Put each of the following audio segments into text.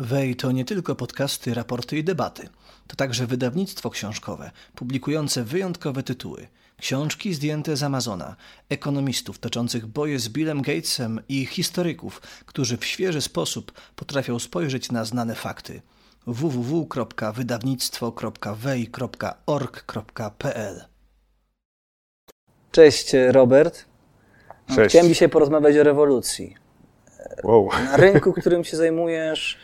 Wej to nie tylko podcasty, raporty i debaty. To także wydawnictwo książkowe, publikujące wyjątkowe tytuły. Książki zdjęte z Amazona, ekonomistów toczących boje z Billem Gatesem i historyków, którzy w świeży sposób potrafią spojrzeć na znane fakty. www.wydawnictwo.wej.org.pl Cześć Robert. Cześć. Chciałem dzisiaj porozmawiać o rewolucji. Wow. Na rynku, którym się zajmujesz,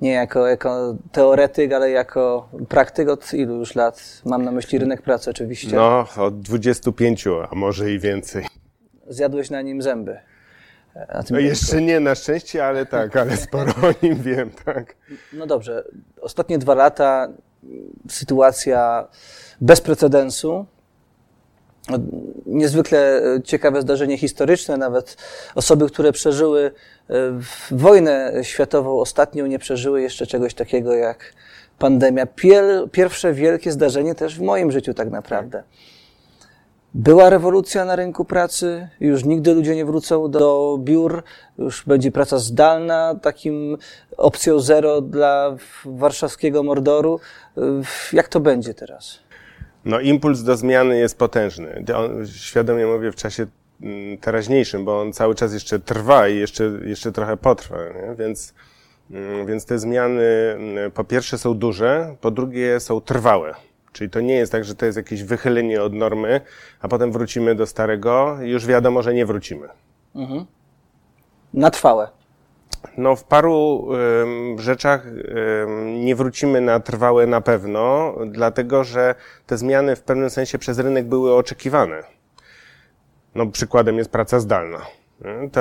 nie jako, jako teoretyk, ale jako praktyk od ilu już lat? Mam na myśli rynek pracy oczywiście. No, od 25, a może i więcej. Zjadłeś na nim zęby. Na No rynku. jeszcze nie na szczęście, ale tak, ale sporo o nim wiem, tak. No dobrze. Ostatnie dwa lata sytuacja bez precedensu. Niezwykle ciekawe zdarzenie historyczne. Nawet osoby, które przeżyły e, wojnę światową ostatnią, nie przeżyły jeszcze czegoś takiego jak pandemia. Pier, pierwsze wielkie zdarzenie też w moim życiu tak naprawdę. Była rewolucja na rynku pracy, już nigdy ludzie nie wrócą do biur, już będzie praca zdalna, takim opcją zero dla warszawskiego mordoru. Jak to będzie teraz? No, impuls do zmiany jest potężny. On, świadomie mówię w czasie mm, teraźniejszym, bo on cały czas jeszcze trwa i jeszcze, jeszcze trochę potrwa, nie? Więc, mm, więc te zmiany mm, po pierwsze są duże, po drugie są trwałe. Czyli to nie jest tak, że to jest jakieś wychylenie od normy, a potem wrócimy do starego i już wiadomo, że nie wrócimy. Mhm. Na trwałe. No, w paru ym, rzeczach ym, nie wrócimy na trwałe na pewno, dlatego że te zmiany w pewnym sensie przez rynek były oczekiwane. No, przykładem jest praca zdalna. Nie? To,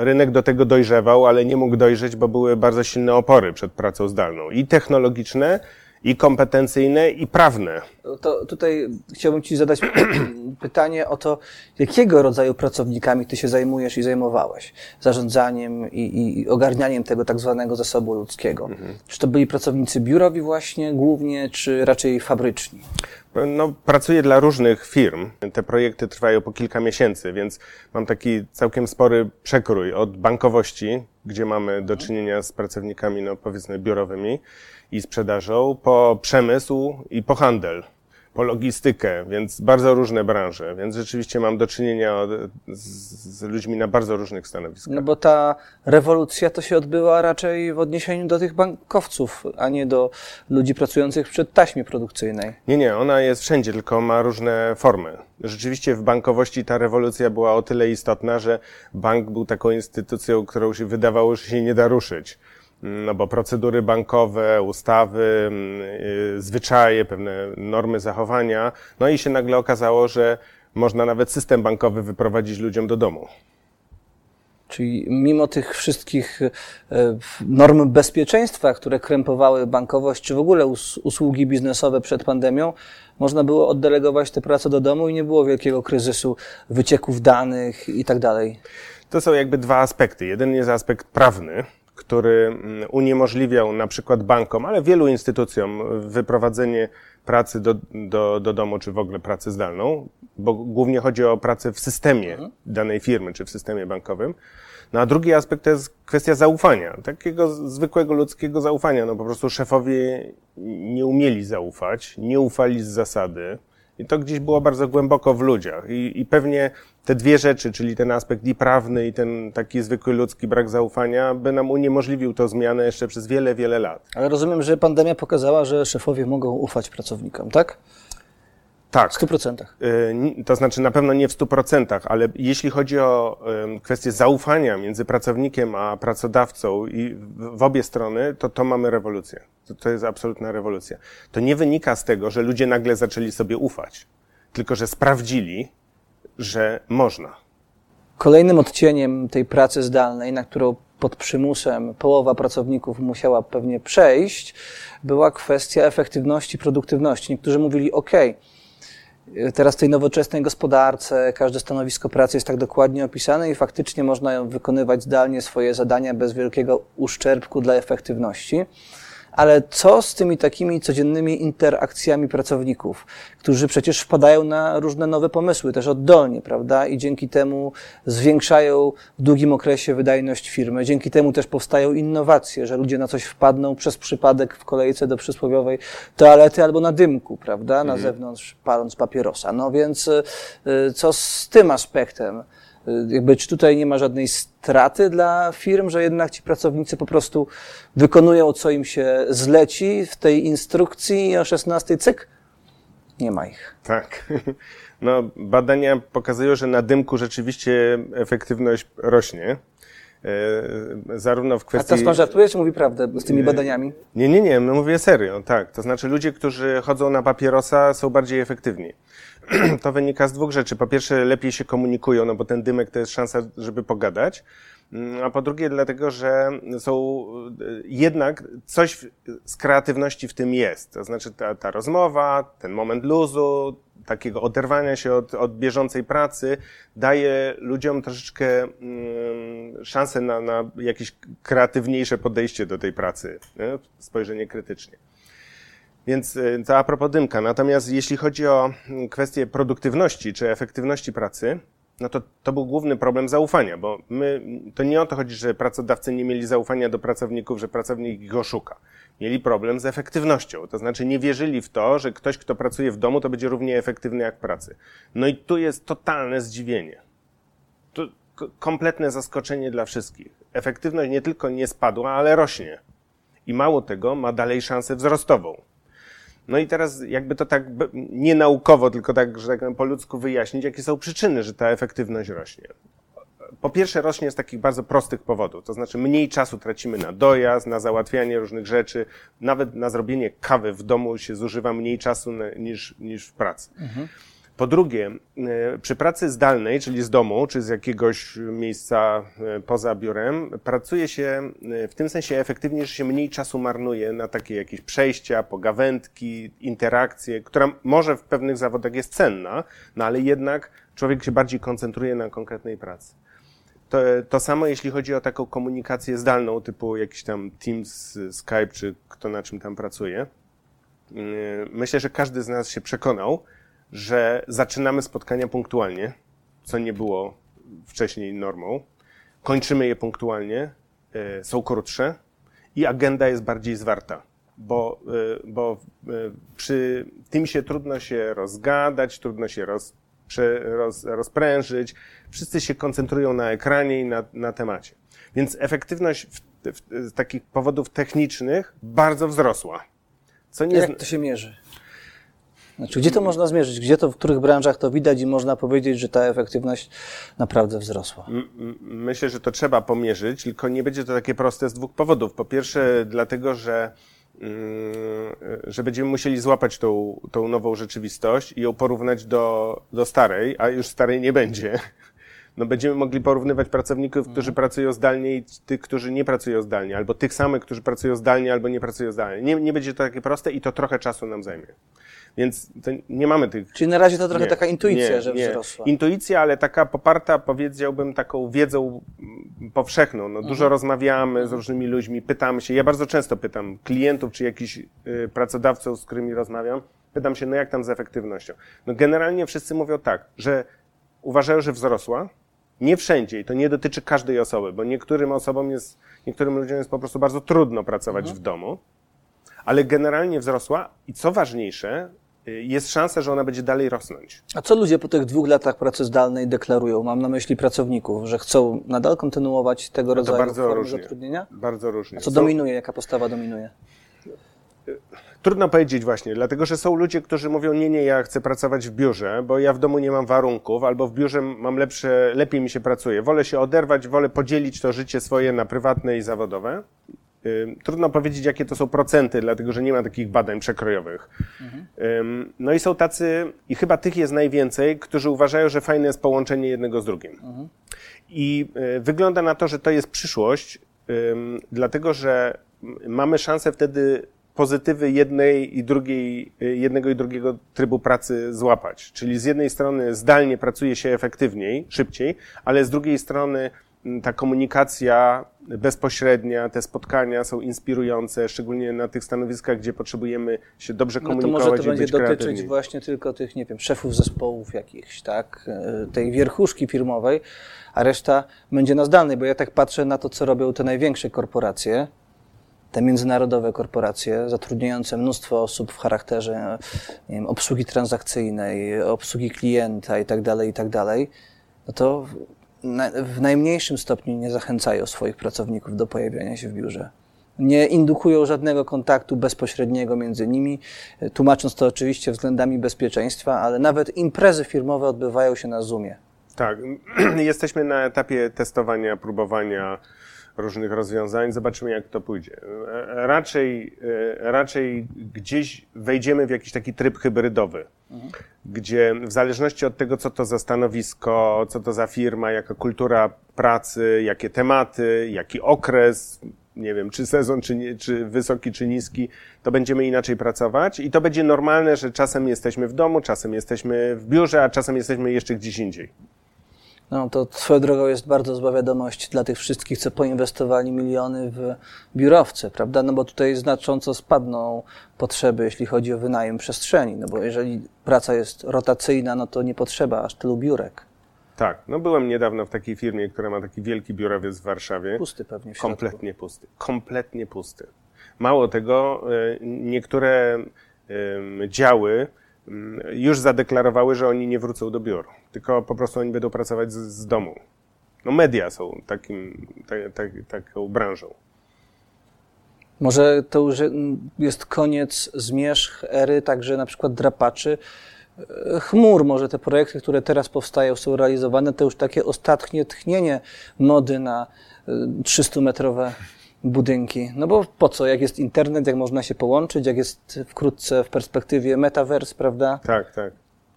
y, rynek do tego dojrzewał, ale nie mógł dojrzeć, bo były bardzo silne opory przed pracą zdalną. I technologiczne, i kompetencyjne, i prawne. To tutaj chciałbym Ci zadać pytanie o to, jakiego rodzaju pracownikami Ty się zajmujesz i zajmowałeś? Zarządzaniem i, i ogarnianiem tego tak zwanego zasobu ludzkiego. Mhm. Czy to byli pracownicy biurowi właśnie głównie, czy raczej fabryczni? No, pracuję dla różnych firm. Te projekty trwają po kilka miesięcy, więc mam taki całkiem spory przekrój od bankowości, gdzie mamy do czynienia z pracownikami, no powiedzmy, biurowymi i sprzedażą, po przemysł i po handel, po logistykę, więc bardzo różne branże. Więc rzeczywiście mam do czynienia z, z ludźmi na bardzo różnych stanowiskach. No bo ta rewolucja to się odbyła raczej w odniesieniu do tych bankowców, a nie do ludzi pracujących przy taśmie produkcyjnej. Nie, nie, ona jest wszędzie, tylko ma różne formy. Rzeczywiście w bankowości ta rewolucja była o tyle istotna, że bank był taką instytucją, którą się wydawało, że się nie da ruszyć. No bo procedury bankowe, ustawy, yy, zwyczaje, pewne normy zachowania, no i się nagle okazało, że można nawet system bankowy wyprowadzić ludziom do domu. Czyli mimo tych wszystkich e, norm bezpieczeństwa, które krępowały bankowość, czy w ogóle us usługi biznesowe przed pandemią, można było oddelegować tę pracę do domu i nie było wielkiego kryzysu wycieków danych i tak dalej. To są jakby dwa aspekty. Jeden jest aspekt prawny, który uniemożliwiał na przykład bankom, ale wielu instytucjom wyprowadzenie pracy do, do, do domu, czy w ogóle pracę zdalną, bo głównie chodzi o pracę w systemie danej firmy, czy w systemie bankowym. No a drugi aspekt to jest kwestia zaufania, takiego zwykłego ludzkiego zaufania. No po prostu szefowie nie umieli zaufać, nie ufali z zasady. I to gdzieś było bardzo głęboko w ludziach. I, I pewnie te dwie rzeczy, czyli ten aspekt i prawny, i ten taki zwykły ludzki brak zaufania, by nam uniemożliwił tę zmianę jeszcze przez wiele, wiele lat. Ale rozumiem, że pandemia pokazała, że szefowie mogą ufać pracownikom, tak? Tak. W 100%. Y, To znaczy na pewno nie w 100%, ale jeśli chodzi o kwestię zaufania między pracownikiem a pracodawcą i w w obie strony, to to mamy rewolucję. To, to jest absolutna rewolucja. To nie wynika z tego, że ludzie nagle zaczęli sobie ufać, tylko że sprawdzili, że można. Kolejnym odcieniem tej pracy zdalnej, na którą pod przymusem połowa pracowników musiała pewnie przejść, była kwestia efektywności, produktywności. Niektórzy mówili, OK, teraz w tej nowoczesnej gospodarce każde stanowisko pracy jest tak dokładnie opisane i faktycznie można wykonywać zdalnie swoje zadania bez wielkiego uszczerbku dla efektywności. Ale co z tymi takimi codziennymi interakcjami pracowników, którzy przecież wpadają na różne nowe pomysły, też oddolnie, prawda? I dzięki temu zwiększają w długim okresie wydajność firmy. Dzięki temu też powstają innowacje, że ludzie na coś wpadną przez przypadek w kolejce do przysłowiowej toalety albo na dymku, prawda? Na mhm. zewnątrz paląc papierosa. No więc y, y, co z tym aspektem? Y, jakby, czy tutaj nie ma żadnej straty dla firm, że jednak ci pracownicy po prostu wykonują, co im się zleci w tej instrukcji o 16 cyk? Nie ma ich. Tak. No, badania pokazują, że na dymku rzeczywiście efektywność rośnie. E, zarówno w kwestii... A to pan żartuje, czy mówi prawdę z tymi badaniami? Nie, nie, nie, no mówię serio, tak. To znaczy ludzie, którzy chodzą na papierosa są bardziej efektywni. to wynika z dwóch rzeczy. Po pierwsze, lepiej się komunikują, no bo ten dymek to jest szansa, żeby pogadać. Mm, a po drugie, dlatego, że są jednak coś z kreatywności w tym jest. To znaczy ta, ta rozmowa, ten moment luzu, takiego oderwania się od, od bieżącej pracy daje ludziom troszeczkę mm, szansę na, na jakieś kreatywniejsze podejście do tej pracy, nie? spojrzenie krytycznie. Więc y, to a propos dymka. Natomiast jeśli chodzi o mm, kwestię produktywności czy efektywności pracy, no to to był główny problem zaufania, bo my, to nie o to chodzi, że pracodawcy nie mieli zaufania do pracowników, że pracownik ich oszuka. Mieli problem z efektywnością, to znaczy nie wierzyli w to, że ktoś, kto pracuje w domu, to będzie równie efektywny jak pracy. No i tu jest totalne zdziwienie. To kompletne zaskoczenie dla wszystkich. Efektywność nie tylko nie spadła, ale rośnie. I mało tego, ma dalej szansę wzrostową. No i teraz jakby to tak nie naukowo, tylko tak, że tak po ludzku wyjaśnić, jakie są przyczyny, że ta efektywność rośnie. Po pierwsze rośnie z takich bardzo prostych powodów, to znaczy mniej czasu tracimy na dojazd, na załatwianie różnych rzeczy, nawet na zrobienie kawy w domu się zużywa mniej czasu niż, niż w pracy. Mhm. Po drugie, e, przy pracy zdalnej, czyli z domu, czy z jakiegoś miejsca e, poza biurem, pracuje się e, w tym sensie efektywnie, że się mniej czasu marnuje na takie jakieś przejścia, pogawędki, interakcje, która może w pewnych zawodach jest cenna, no ale jednak człowiek się bardziej koncentruje na konkretnej pracy. To, to samo jeśli chodzi o taką komunikację zdalną, typu jakiś tam Teams, Skype, czy kto na czym tam pracuje. Myślę, że każdy z nas się przekonał, że zaczynamy spotkania punktualnie, co nie było wcześniej normą. Kończymy je punktualnie, e, są krótsze i agenda jest bardziej zwarta, bo, e, bo e, przy tym się trudno się rozgadać, trudno się roz, roz, rozprężyć. Wszyscy się koncentrują na ekranie i na, na temacie. Więc efektywność w, w, z takich powodów technicznych bardzo wzrosła. Co nie Jak to się mierzy? Znaczy, gdzie to można zmierzyć? Gdzie to, w których branżach to widać i można powiedzieć, że ta efektywność naprawdę wzrosła? Myślę, że to trzeba pomierzyć, tylko nie będzie to takie proste z dwóch powodów. Po pierwsze, dlatego, że mm, że będziemy musieli złapać tą, tą nową rzeczywistość i ją porównać do, do starej, a już starej nie będzie. No będziemy mogli porównywać pracowników, którzy pracują zdalnie i tych, którzy nie pracują zdalnie, albo tych samych, którzy pracują zdalnie, albo nie pracują zdalnie. Nie, nie będzie to takie proste i to trochę czasu nam zajmie. Więc nie mamy tych. Czyli na razie to trochę nie, taka intuicja, nie, że nie. wzrosła. Intuicja, ale taka poparta, powiedziałbym, taką wiedzą powszechną. No, mhm. Dużo rozmawiamy z różnymi ludźmi, pytamy się. Ja bardzo często pytam klientów czy jakichś y, pracodawców, z którymi rozmawiam, pytam się, no jak tam z efektywnością. No generalnie wszyscy mówią tak, że uważają, że wzrosła. Nie wszędzie i to nie dotyczy każdej osoby, bo niektórym osobom jest, niektórym ludziom jest po prostu bardzo trudno pracować mhm. w domu ale generalnie wzrosła i co ważniejsze, jest szansa, że ona będzie dalej rosnąć. A co ludzie po tych dwóch latach pracy zdalnej deklarują? Mam na myśli pracowników, że chcą nadal kontynuować tego rodzaju bardzo formy różnie, zatrudnienia? Bardzo różnie. A co dominuje? Jaka postawa dominuje? Y, trudno powiedzieć właśnie, dlatego że są ludzie, którzy mówią, nie, nie, ja chcę pracować w biurze, bo ja w domu nie mam warunków, albo w biurze mam lepsze, lepiej mi się pracuje. Wolę się oderwać, wolę podzielić to życie swoje na prywatne i zawodowe. Trudno powiedzieć, jakie to są procenty, dlatego że nie ma takich badań przekrojowych. Mhm. No i są tacy, i chyba tych jest najwięcej, którzy uważają, że fajne jest połączenie jednego z drugim. Mhm. I e, wygląda na to, że to jest przyszłość, dlatego że mamy szansę wtedy pozytywy jednej i drugiej, e, jednego i drugiego trybu pracy złapać. Czyli z jednej strony zdalnie pracuje się efektywniej, szybciej, ale z drugiej strony ta komunikacja bezpośrednia, te spotkania są inspirujące, szczególnie na tych stanowiskach, gdzie potrzebujemy się dobrze komunikować. No to może to będzie dotyczyć kreatywni. właśnie tylko tych, nie wiem, szefów zespołów jakichś, tak, e, tej wierchuszki firmowej, a reszta będzie na zdalnej, bo ja tak patrzę na to, co robią te największe korporacje, te międzynarodowe korporacje zatrudniające mnóstwo osób w charakterze nie wiem, obsługi transakcyjnej, obsługi klienta i tak dalej, i tak dalej, no to w najmniejszym stopniu nie zachęcają swoich pracowników do pojawiania się w biurze. Nie indukują żadnego kontaktu bezpośredniego między nimi, tłumacząc to oczywiście względami bezpieczeństwa, ale nawet imprezy firmowe odbywają się na Zoomie. Tak, jesteśmy na etapie testowania, próbowania różnych rozwiązań. Zobaczymy, jak to pójdzie. Raczej, e, raczej gdzieś wejdziemy w jakiś taki tryb hybrydowy, gdzie w zależności od tego, co to za stanowisko, co to za firma, jaka kultura pracy, jakie tematy, jaki okres, nie wiem, czy sezon, czy, nie, czy wysoki, czy niski, to będziemy inaczej pracować i to będzie normalne, że czasem jesteśmy w domu, czasem jesteśmy w biurze, a czasem jesteśmy jeszcze gdzieś indziej. No to swoją drogą jest bardzo zła wiadomość dla tych wszystkich, co poinwestowali miliony w biurowce, prawda? No bo tutaj znacząco spadną potrzeby, jeśli chodzi o wynajem przestrzeni, no bo jeżeli praca jest rotacyjna, no to nie potrzeba aż tylu biurek. Tak, no byłem niedawno w takiej firmie, która ma taki wielki biurowiec w Warszawie. Pusty pewnie w środku. Kompletnie pusty. Kompletnie pusty. Mało tego, e, niektóre działy już zadeklarowały, że oni nie wrócą do biur, tylko po prostu oni będą pracować z, z domu. No media są takim, tak, tak, taką branżą. Może to już jest koniec zmierzch ery, także na przykład drapaczy chmur. Może te projekty, które teraz powstają, są realizowane, to już takie ostatnie tchnienie mody na 300-metrowe e, budynki. No bo po co, jak jest internet, jak można się połączyć, jak jest wkrótce w perspektywie metaverse, prawda? Tak, tak.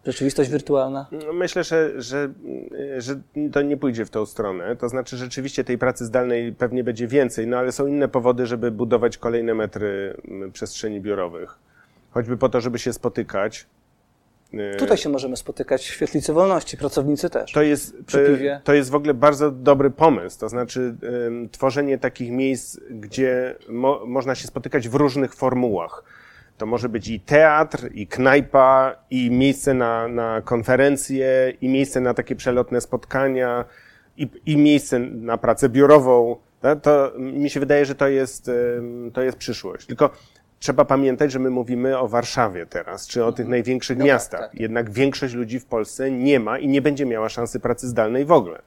Rzeczywistość wirtualna? No, myślę, że, że, że to nie pójdzie w tą stronę. To znaczy, rzeczywiście tej pracy zdalnej pewnie będzie więcej, no ale są inne powody, żeby budować kolejne metry mm, przestrzeni biurowych. Choćby po to, żeby się spotykać, Tutaj się możemy spotykać w świetlicy wolności, pracownicy też. To jest, to jest w ogóle bardzo dobry pomysł, to znaczy tworzenie takich miejsc, gdzie mo, można się spotykać w różnych formułach. To może być i teatr, i knajpa, i miejsce na, na konferencje, i miejsce na takie przelotne spotkania, i, i miejsce na pracę biurową. To mi się wydaje, że to jest, to jest przyszłość. Tylko trzeba pamiętać, że my mówimy o Warszawie teraz, czy o tych największych no tak, miastach. Tak, tak. Jednak większość ludzi w Polsce nie ma i nie będzie miała szansy pracy zdalnej w ogóle.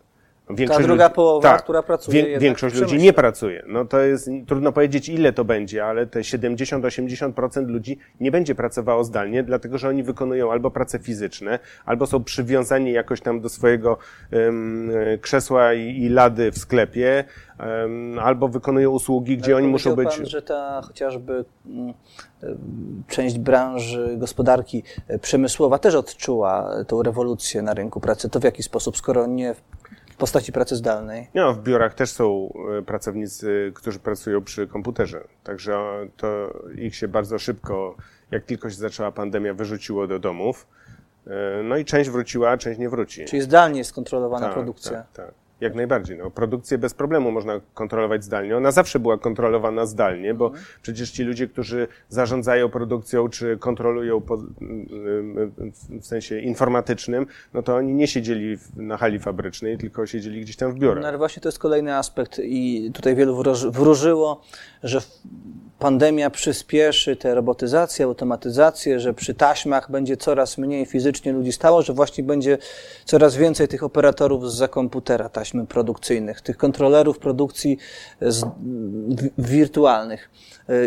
Większość Ta druga ludzi, połowa, tak, która pracuje. Wie, większość ludzi nie pracuje. No to jest trudno powiedzieć, ile to będzie, ale te 70-80% ludzi nie będzie pracowało zdalnie, dlatego że oni wykonują albo prace fizyczne, albo są przywiązani jakoś tam do swojego um, krzesła i, i, lady w sklepie, um, albo wykonują usługi, gdzie ale oni muszą być. Pan, że ta chociażby um, część branży gospodarki e, przemysłowa też odczuła tą rewolucję na rynku pracy. To w jaki sposób, skoro nie w postaci pracy zdalnej? No, w biurach też są e, pracownicy, którzy pracują przy komputerze, także to ich się bardzo szybko, jak tylko się zaczęła pandemia, wyrzuciło do domów. E, no i część wróciła, a część nie wróci. Czyli zdalnie jest kontrolowana tak, produkcja. Tak, tak. Jak najbardziej. No, produkcję bez problemu można kontrolować zdalnie. Ona zawsze była kontrolowana zdalnie, bo mhm. przecież ci ludzie, którzy zarządzają produkcją czy kontrolują po, w sensie informatycznym, no to oni nie siedzieli na hali fabrycznej, tylko siedzieli gdzieś tam w biurach. No ale właśnie to jest kolejny aspekt i tutaj wielu wróżyło, że pandemia przyspieszy tę robotyzację, automatyzację, że przy taśmach będzie coraz mniej fizycznie ludzi stało, że właśnie będzie coraz więcej tych operatorów z za komputera taśmy produkcyjnych, tych kontrolerów produkcji z, wirtualnych.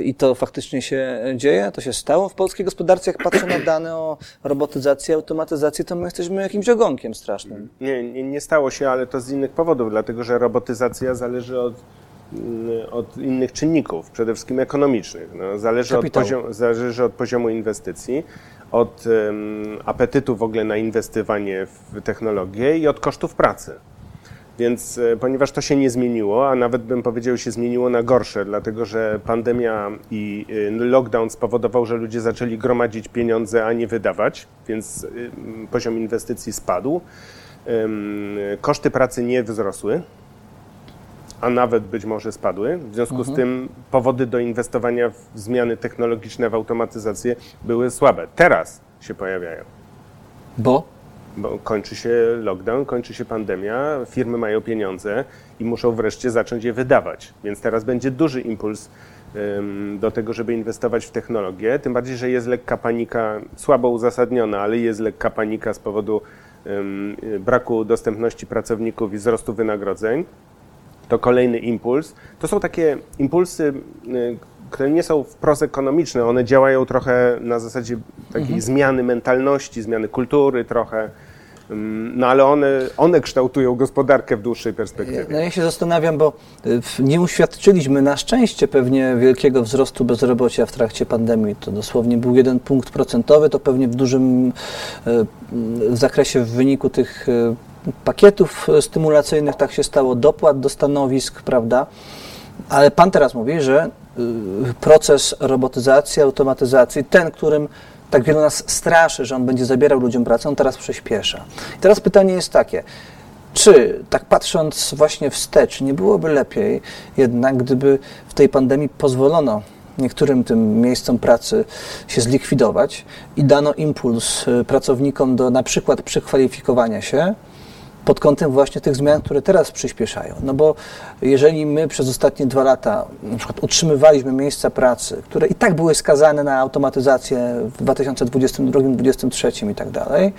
I to faktycznie się dzieje, to się stało w polskiej gospodarce. Jak patrzę na dane o robotyzacji, automatyzacji, to my jesteśmy jakimś ogonkiem strasznym. Nie, nie, nie stało się, ale to z innych powodów, dlatego że robotyzacja zależy od od innych czynników, przede wszystkim ekonomicznych. No, zależy, od poziom, zależy od poziomu inwestycji, od um, apetytu w ogóle na inwestowanie w technologię i od kosztów pracy. Więc e, ponieważ to się nie zmieniło, a nawet bym powiedział się zmieniło na gorsze, dlatego że pandemia i y, lockdown spowodował, że ludzie zaczęli gromadzić pieniądze, a nie wydawać, więc y, poziom inwestycji spadł. Koszty pracy nie wzrosły, a nawet być może spadły. W związku z tym powody do inwestowania w zmiany technologiczne, w automatyzację były słabe. Teraz się pojawiają. Bo? Bo kończy się lockdown, kończy się pandemia, firmy mają pieniądze i muszą wreszcie zacząć je wydawać. Więc teraz będzie duży impuls do tego, żeby inwestować w technologię. Tym bardziej, że jest lekka panika, słabo uzasadniona, ale jest lekka panika z powodu braku dostępności pracowników i wzrostu wynagrodzeń. To kolejny impuls. To są takie impulsy, y, które nie są wprost ekonomiczne. One działają trochę na zasadzie takiej zmiany mentalności, zmiany kultury trochę. No ale one, one kształtują gospodarkę w dłuższej perspektywie. No ja się zastanawiam, bo y, nie uświadczyliśmy na szczęście pewnie wielkiego wzrostu bezrobocia w trakcie pandemii. To dosłownie był jeden punkt procentowy, to pewnie w dużym y, w zakresie w wyniku tych pakietów y, stymulacyjnych tak się stało, dopłat do stanowisk, prawda? Ale pan teraz mówi, że y, proces robotyzacji, automatyzacji, ten, którym tak wielu nas straszy, że on będzie zabierał ludziom pracę, on teraz przyspiesza. I teraz pytanie jest takie, czy tak patrząc właśnie wstecz, nie byłoby lepiej jednak, gdyby w tej pandemii pozwolono niektórym tym miejscom pracy się zlikwidować i dano impuls y, pracownikom do na przykład przekwalifikowania się, pod kątem właśnie tych zmian, które teraz przyspieszają. No bo jeżeli my przez ostatnie dwa lata na przykład utrzymywaliśmy miejsca pracy, które i tak były skazane na automatyzację w 2022, 2023 i tak dalej,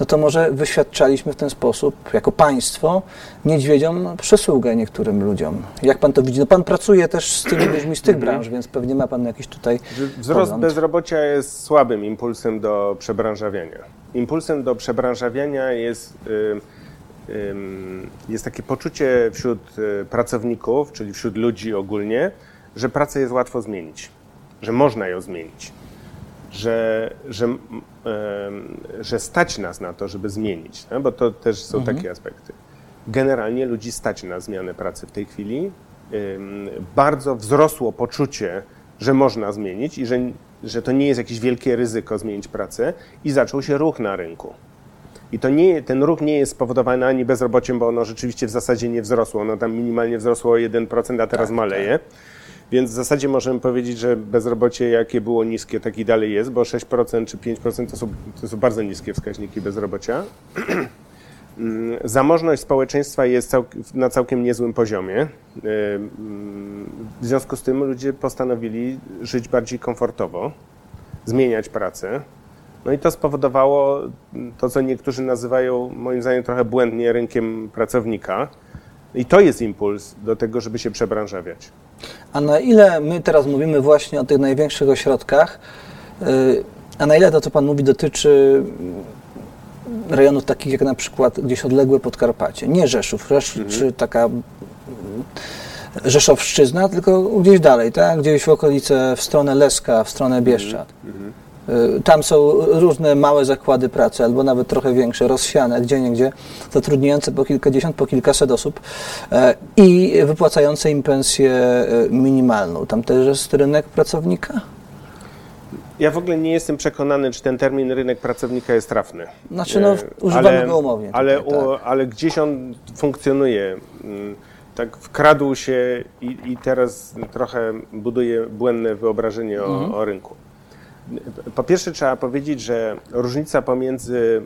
no to może wyświadczaliśmy w ten sposób jako państwo niedźwiedziom przysługę niektórym ludziom. Jak pan to widzi? No pan pracuje też z tymi ludźmi z tych branż, więc pewnie ma pan jakiś tutaj Wzrost pogląd. bezrobocia jest słabym impulsem do przebranżawiania. Impulsem do przebranżawiania jest, y, ym, jest takie poczucie wśród y, pracowników, czyli wśród ludzi ogólnie, że pracę jest łatwo zmienić, że można ją zmienić, że, że, że stać nas na to, żeby zmienić, no? bo to też są takie aspekty. Generalnie ludzi stać na zmianę pracy w tej chwili. Bardzo wzrosło poczucie, że można zmienić i że, że to nie jest jakieś wielkie ryzyko zmienić pracę i zaczął się ruch na rynku. I to nie, ten ruch nie jest spowodowany ani bezrobociem, bo ono rzeczywiście w zasadzie nie wzrosło. Ono tam minimalnie wzrosło o 1%, a teraz maleje. Więc w zasadzie możemy powiedzieć, że bezrobocie jakie było niskie, tak i dalej jest, bo 6% czy 5% to są, to są bardzo niskie wskaźniki bezrobocia. Zamożność społeczeństwa jest na całkiem niezłym poziomie. Mm, W związku z tym ludzie postanowili żyć bardziej komfortowo, zmieniać pracę. No i to spowodowało to, co niektórzy nazywają, moim zdaniem, trochę błędnie rynkiem pracownika. I to jest impuls do tego, żeby się przebranżawiać. A na ile my teraz mówimy właśnie o tych największych ośrodkach, y, a na ile to, co Pan mówi, dotyczy rejonów takich jak na przykład gdzieś odległe Podkarpacie, nie Rzeszów, Rzesz, czy taka mm, Rzeszowszczyzna, tylko gdzieś dalej, tak? gdzieś w okolice, w stronę Leska, w stronę Bieszczad. Y, Tam są różne małe zakłady pracy, albo nawet trochę większe, rozsiane, gdzie niegdzie, zatrudniające po kilkadziesiąt, po kilkaset osób e, i wypłacające im pensję e, minimalną. Tam też jest rynek pracownika? Ja w ogóle nie jestem przekonany, czy ten termin rynek pracownika jest trafny. Znaczy, no, używamy go umownie Ale, tutaj, u, ale gdzieś on funkcjonuje. Mm, Tak wkradł się i, i teraz trochę buduje błędne wyobrażenie o, Mhm. o rynku. Po pierwsze trzeba powiedzieć, że różnica pomiędzy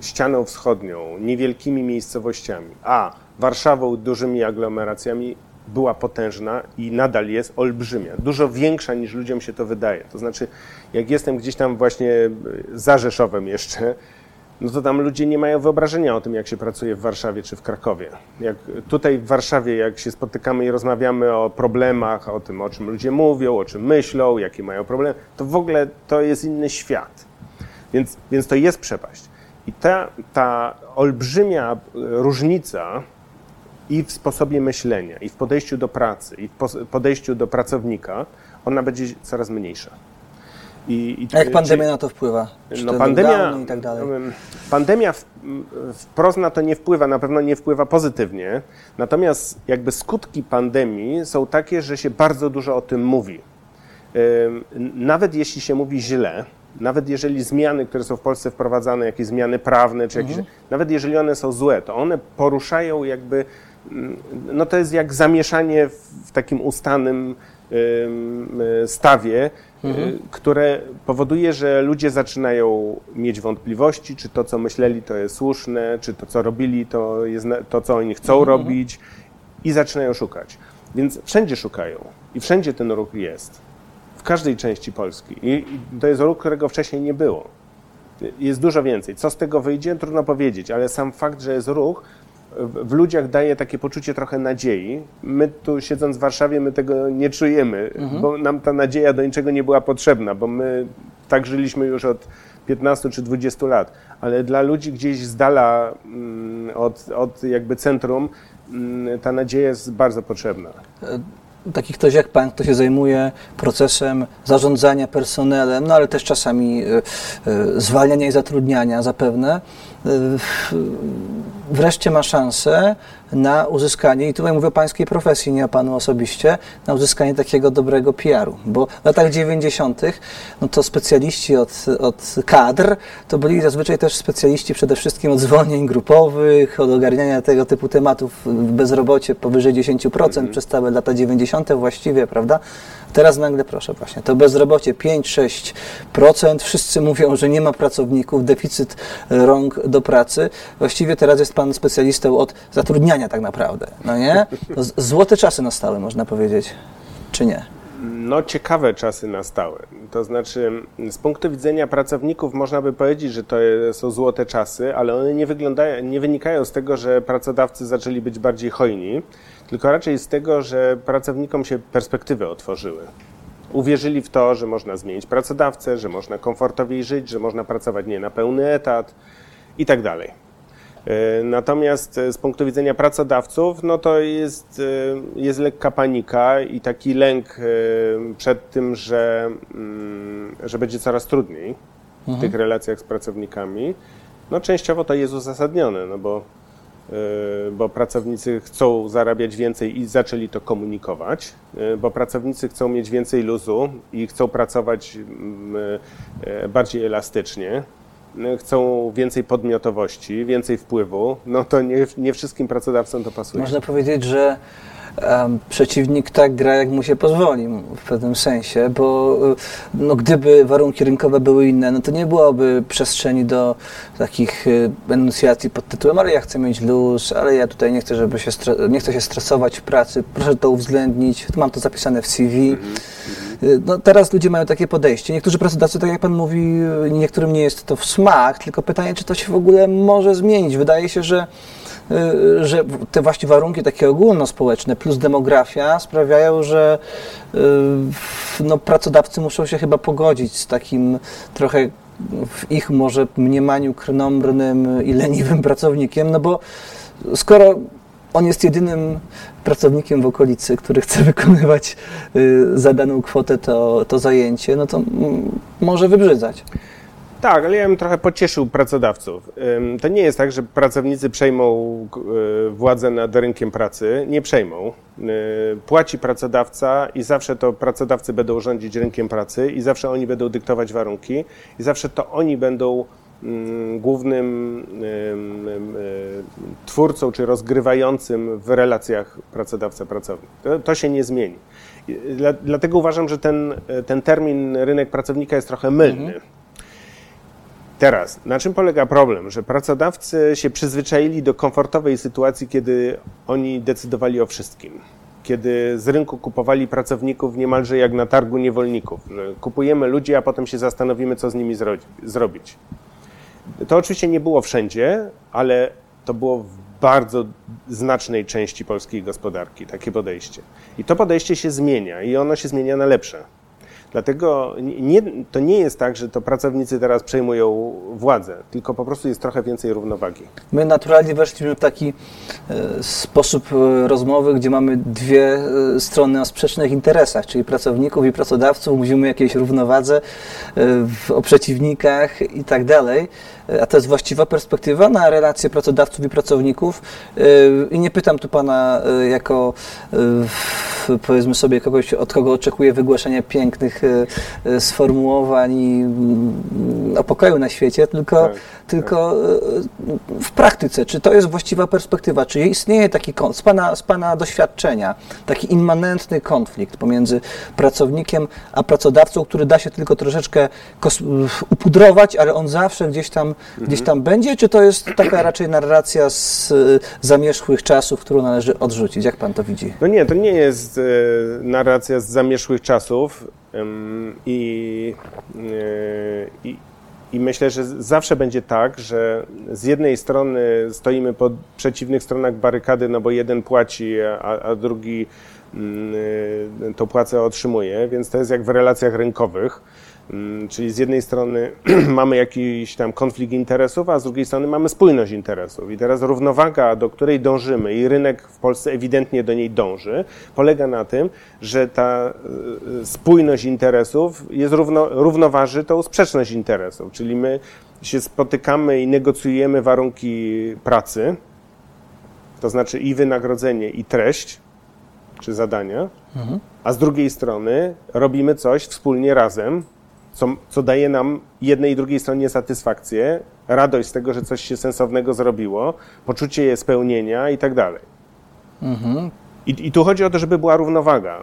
ścianą wschodnią, niewielkimi miejscowościami, a Warszawą, dużymi aglomeracjami była potężna i nadal jest olbrzymia. Dużo większa niż ludziom się to wydaje. To znaczy, jak jestem gdzieś tam właśnie y, za Rzeszowem jeszcze, no to tam ludzie nie mają wyobrażenia o tym, jak się pracuje w Warszawie czy w Krakowie. Jak tutaj w Warszawie, jak się spotykamy i rozmawiamy o problemach, o tym, o czym ludzie mówią, o czym myślą, jakie mają problemy, to w ogóle to jest inny świat. Więc, więc to jest przepaść. I ta, ta olbrzymia różnica i w sposobie myślenia, i w podejściu do pracy, i w podejściu do pracownika, ona będzie coraz mniejsza. I, i A jak pandemia na to wpływa? Czy no pandemia, i tak dalej? em, pandemia w, wprost na to nie wpływa, na pewno nie wpływa pozytywnie. Natomiast jakby skutki pandemii są takie, że się bardzo dużo o tym mówi. Nawet jeśli się mówi źle, nawet jeżeli zmiany, które są w Polsce wprowadzane, jakieś zmiany prawne, czy jakieś, Mhm. nawet jeżeli one są złe, to one poruszają jakby no to jest jak zamieszanie w takim ustanym stawie, mhm. które powoduje, że ludzie zaczynają mieć wątpliwości, czy to, co myśleli, to jest słuszne, czy to, co robili, to jest to, co oni chcą mhm. robić i zaczynają szukać. Więc wszędzie szukają i wszędzie ten ruch jest. W każdej części Polski. I to jest ruch, którego wcześniej nie było. Jest dużo więcej. Co z tego wyjdzie, trudno powiedzieć, ale sam fakt, że jest ruch, w ludziach daje takie poczucie trochę nadziei. My tu siedząc w Warszawie, my tego nie czujemy, mhm. bo nam ta nadzieja do niczego nie była potrzebna, bo my tak żyliśmy już od 15 czy 20 lat, ale dla ludzi gdzieś z dala mm, od, od jakby centrum mm, ta nadzieja jest bardzo potrzebna. E, taki ktoś jak pan, kto się zajmuje procesem zarządzania personelem, no ale też czasami e, e, zwalniania i zatrudniania zapewne, wreszcie ma szansę na uzyskanie, i tutaj mówię o pańskiej profesji, nie o panu osobiście, na uzyskanie takiego dobrego PR-u. Bo w latach 90. no to specjaliści od, od kadr to byli zazwyczaj też specjaliści przede wszystkim od zwolnień grupowych, od ogarniania tego typu tematów w bezrobocie powyżej 10% mhm. przez całe lata 90. właściwie, prawda? Teraz nagle, proszę właśnie, to bezrobocie 5-6%, wszyscy mówią, że nie ma pracowników, deficyt rąk do pracy. Właściwie teraz jest pan specjalistą od zatrudniania tak naprawdę, no nie? Złote czasy nastały, można powiedzieć, czy nie? No, ciekawe czasy nastały. To znaczy, z punktu widzenia pracowników można by powiedzieć, że to są złote czasy, ale one nie, wyglądają, nie wynikają z tego, że pracodawcy zaczęli być bardziej hojni, tylko raczej z tego, że pracownikom się perspektywy otworzyły. Uwierzyli w to, że można zmienić pracodawcę, że można komfortowiej żyć, że można pracować nie na pełny etat i tak dalej. E, natomiast z punktu widzenia pracodawców, no to jest, e, jest lekka panika i taki lęk e, przed tym, że, mm, że będzie coraz trudniej w mhm. tych relacjach z pracownikami. No częściowo to jest uzasadnione, no bo bo pracownicy chcą zarabiać więcej i zaczęli to komunikować, bo pracownicy chcą mieć więcej luzu i chcą pracować mm, bardziej elastycznie, chcą więcej podmiotowości, więcej wpływu, no to nie, nie wszystkim pracodawcom to pasuje. Można powiedzieć, że um, przeciwnik tak gra, jak mu się pozwoli w pewnym sensie, bo y, no, gdyby warunki rynkowe były inne, no to nie byłoby przestrzeni do takich y, enuncjacji pod tytułem, ale ja chcę mieć luz, ale ja tutaj nie chcę, żeby się, nie chcę się stresować w pracy, proszę to uwzględnić, mam to zapisane w CV. Mhm, mhm. No, teraz ludzie mają takie podejście. Niektórzy pracodawcy, tak jak Pan mówi, niektórym nie jest to w smak, tylko pytanie, czy to się w ogóle może zmienić. Wydaje się, że Y, że te właśnie warunki takie ogólnospołeczne plus demografia sprawiają, że y, no, pracodawcy muszą się chyba pogodzić z takim trochę w ich może mniemaniu krnąbrnym i leniwym pracownikiem, no bo skoro on jest jedynym pracownikiem w okolicy, który chce wykonywać y, za daną kwotę to, to zajęcie, no to może wybrzydzać. Tak, ale ja bym trochę pocieszył pracodawców. To nie jest tak, że pracownicy przejmą e, władzę nad rynkiem pracy. Nie przejmą. E, płaci pracodawca i zawsze to pracodawcy będą rządzić rynkiem pracy i zawsze oni będą dyktować warunki i zawsze to oni będą głównym e, twórcą czy rozgrywającym w relacjach pracodawca-pracownik. To, to się nie zmieni. Dlatego uważam, że ten, ten termin rynek pracownika jest trochę mylny. Mhm Teraz, na czym polega problem? Że pracodawcy się przyzwyczaili do komfortowej sytuacji, kiedy oni decydowali o wszystkim. Kiedy z rynku kupowali pracowników niemalże jak na targu niewolników. Kupujemy ludzi, a potem się zastanowimy, co z nimi zrobić. To oczywiście nie było wszędzie, ale to było w bardzo znacznej części polskiej gospodarki, takie podejście. I to podejście się zmienia i ono się zmienia na lepsze. Dlatego nie, to nie jest tak, że to pracownicy teraz przejmują władzę, tylko po prostu jest trochę więcej równowagi. My naturalnie weszliśmy w taki e, sposób e, rozmowy, gdzie mamy dwie e, strony o sprzecznych interesach, czyli pracowników i pracodawców, mówimy o jakiejś równowadze, o przeciwnikach i tak dalej a to jest właściwa perspektywa na relacje pracodawców i pracowników. I nie pytam tu pana jako, powiedzmy sobie, kogoś, od kogo oczekuję wygłaszania pięknych e, sformułowań i mm, o pokoju na świecie, tylko, tak, tylko tak. w praktyce, czy to jest właściwa perspektywa, czy istnieje taki, z pana, z pana doświadczenia, taki immanentny konflikt pomiędzy pracownikiem a pracodawcą, który da się tylko troszeczkę upudrować, ale on zawsze gdzieś tam, mhm. gdzieś tam będzie, czy to jest taka raczej narracja z zamierzchłych czasów, którą należy odrzucić? Jak pan to widzi? No nie, to nie jest e, narracja z zamierzchłych czasów i, e, i, i myślę, że zawsze będzie tak, że z jednej strony stoimy po przeciwnych stronach barykady, no bo jeden płaci, a, a drugi mm, to płacę otrzymuje, więc to jest jak w relacjach rynkowych czyli z jednej strony mamy jakiś tam konflikt interesów, a z drugiej strony mamy spójność interesów. I teraz równowaga, do której dążymy, i rynek w Polsce ewidentnie do niej dąży, polega na tym, że ta y, spójność interesów jest równo, równoważy tą sprzeczność interesów. Czyli my się spotykamy i negocjujemy warunki pracy, to znaczy i wynagrodzenie, i treść, czy zadania, mhm. a z drugiej strony robimy coś wspólnie razem, co, co daje nam jednej i drugiej stronie satysfakcję, radość z tego, że coś się sensownego zrobiło, poczucie spełnienia i tak dalej. Mhm. I, I, tu chodzi o to, żeby była równowaga.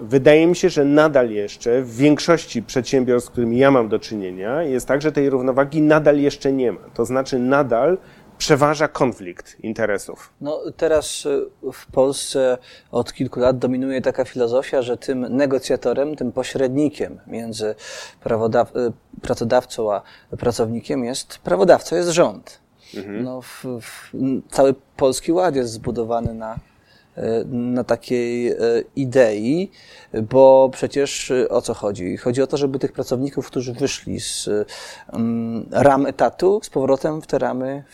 Wydaje mi się, że nadal jeszcze w większości przedsiębiorstw, z którymi ja mam do czynienia, jest tak, że tej równowagi nadal jeszcze nie ma. To znaczy, nadal przeważa konflikt interesów? No, teraz y, w Polsce od kilku lat dominuje taka filozofia, że tym negocjatorem, tym pośrednikiem między y, pracodawcą a pracownikiem jest prawodawca, jest rząd. Mhm. No, w, w, cały Polski Ład jest zbudowany na E, na takiej e, idei, bo przecież e, o co chodzi? Chodzi o to, żeby tych pracowników, którzy wyszli z ram etatu, z powrotem w te ramy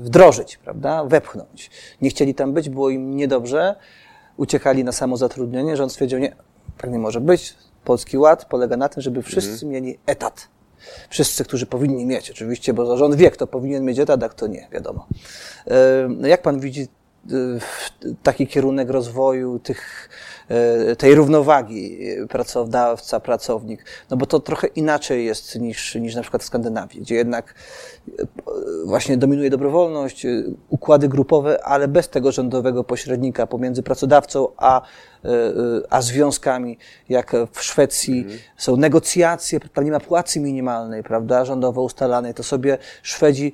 wdrożyć, prawda? Wepchnąć. Nie chcieli tam być, było im niedobrze, uciekali na samozatrudnienie, rząd stwierdził, nie, tak nie może być. Polski Ład polega na tym, żeby wszyscy mhm. mieli etat. Wszyscy, którzy powinni mieć, oczywiście, bo rząd wie, kto powinien mieć etat, a kto nie, wiadomo. Jak pan widzi taki kierunek rozwoju tych, e, tej równowagi pracodawca, pracownik, no bo to trochę inaczej jest niż, niż na przykład w Skandynawii, gdzie jednak e, właśnie dominuje dobrowolność, e, układy grupowe, ale bez tego rządowego pośrednika pomiędzy pracodawcą a E, e, a związkami, jak w Szwecji mhm. są negocjacje, tam nie ma płacy minimalnej, prawda, rządowo ustalanej, to sobie Szwedzi,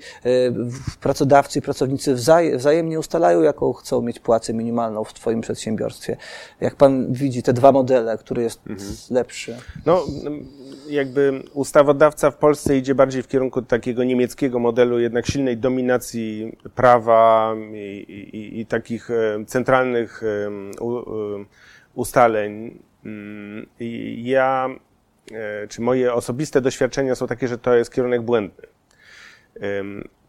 pracodawcy i pracownicy wzajemnie ustalają, jaką chcą mieć płacę minimalną w Twoim przedsiębiorstwie. Jak Pan widzi te dwa modele, który jest mhm. lepszy? No, jakby ustawodawca w Polsce idzie bardziej w kierunku takiego niemieckiego modelu, jednak silnej dominacji prawa i, i, i takich centralnych ustaleń. Mm, ja, e, czy moje osobiste doświadczenia są takie, że to jest kierunek błędny.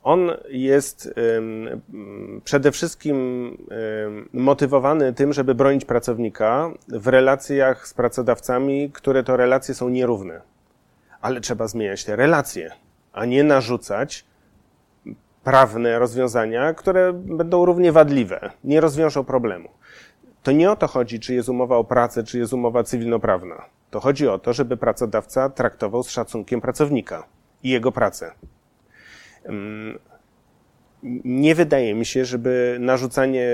On jest przede wszystkim motywowany tym, żeby bronić pracownika w relacjach z pracodawcami, które to relacje są nierówne. Ale trzeba zmieniać te relacje, a nie narzucać prawne rozwiązania, które będą równie wadliwe, nie rozwiążą problemu. To nie o to chodzi, czy jest umowa o pracę, czy jest umowa cywilnoprawna. To chodzi o to, żeby pracodawca traktował z szacunkiem pracownika i jego pracę. Nie wydaje mi się, żeby narzucanie